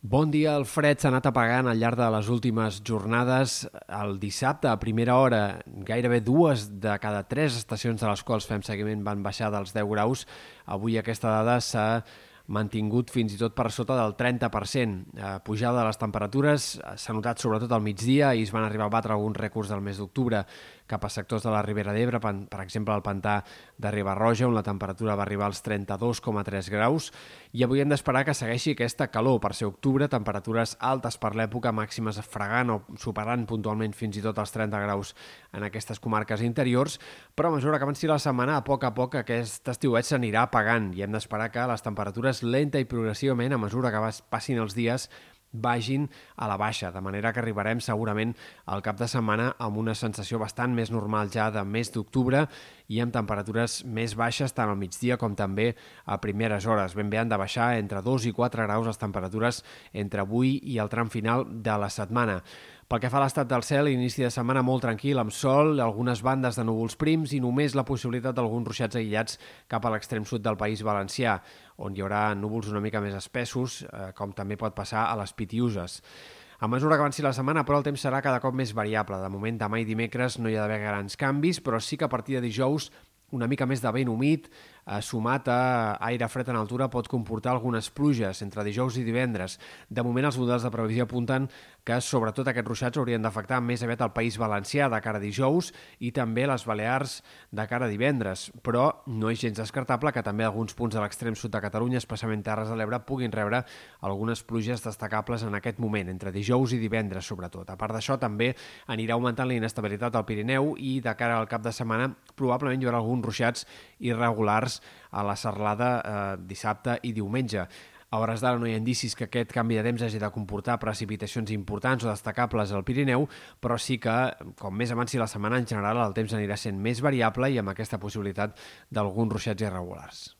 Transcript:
Bon dia, el fred s'ha anat apagant al llarg de les últimes jornades. El dissabte, a primera hora, gairebé dues de cada tres estacions de les quals fem seguiment van baixar dels 10 graus. Avui aquesta dada s'ha mantingut fins i tot per sota del 30%. Eh, pujada de les temperatures s'ha notat sobretot al migdia i es van arribar a batre alguns rècords del mes d'octubre cap a sectors de la Ribera d'Ebre, per exemple al pantà de Ribarroja, on la temperatura va arribar als 32,3 graus, i avui hem d'esperar que segueixi aquesta calor. Per ser octubre, temperatures altes per l'època, màximes fregant o superant puntualment fins i tot els 30 graus en aquestes comarques interiors, però a mesura que avanci la setmana, a poc a poc aquest estiuet s'anirà apagant i hem d'esperar que les temperatures lenta i progressivament, a mesura que passin els dies, vagin a la baixa, de manera que arribarem segurament al cap de setmana amb una sensació bastant més normal ja de mes d'octubre i amb temperatures més baixes tant al migdia com també a primeres hores. Ben bé han de baixar entre 2 i 4 graus les temperatures entre avui i el tram final de la setmana. Pel que fa a l'estat del cel, inici de setmana molt tranquil, amb sol, algunes bandes de núvols prims i només la possibilitat d'alguns ruixats aïllats cap a l'extrem sud del País Valencià, on hi haurà núvols una mica més espessos, eh, com també pot passar a les Pitiuses. A mesura que avanci la setmana, però, el temps serà cada cop més variable. De moment, demà i dimecres no hi ha d'haver grans canvis, però sí que a partir de dijous una mica més de vent humit, sumat a aire fred en altura, pot comportar algunes pluges entre dijous i divendres. De moment, els models de previsió apunten que sobretot aquests ruixats haurien d'afectar més aviat el País Valencià de cara a dijous i també les Balears de cara a divendres. Però no és gens descartable que també alguns punts de l'extrem sud de Catalunya, especialment Terres de l'Ebre, puguin rebre algunes pluges destacables en aquest moment, entre dijous i divendres sobretot. A part d'això, també anirà augmentant la inestabilitat al Pirineu i de cara al cap de setmana probablement hi haurà algun alguns ruixats irregulars a la serlada eh, dissabte i diumenge. A hores d'ara no hi ha indicis que aquest canvi de temps hagi de comportar precipitacions importants o destacables al Pirineu, però sí que, com més avanci la setmana, en general el temps anirà sent més variable i amb aquesta possibilitat d'alguns ruixats irregulars.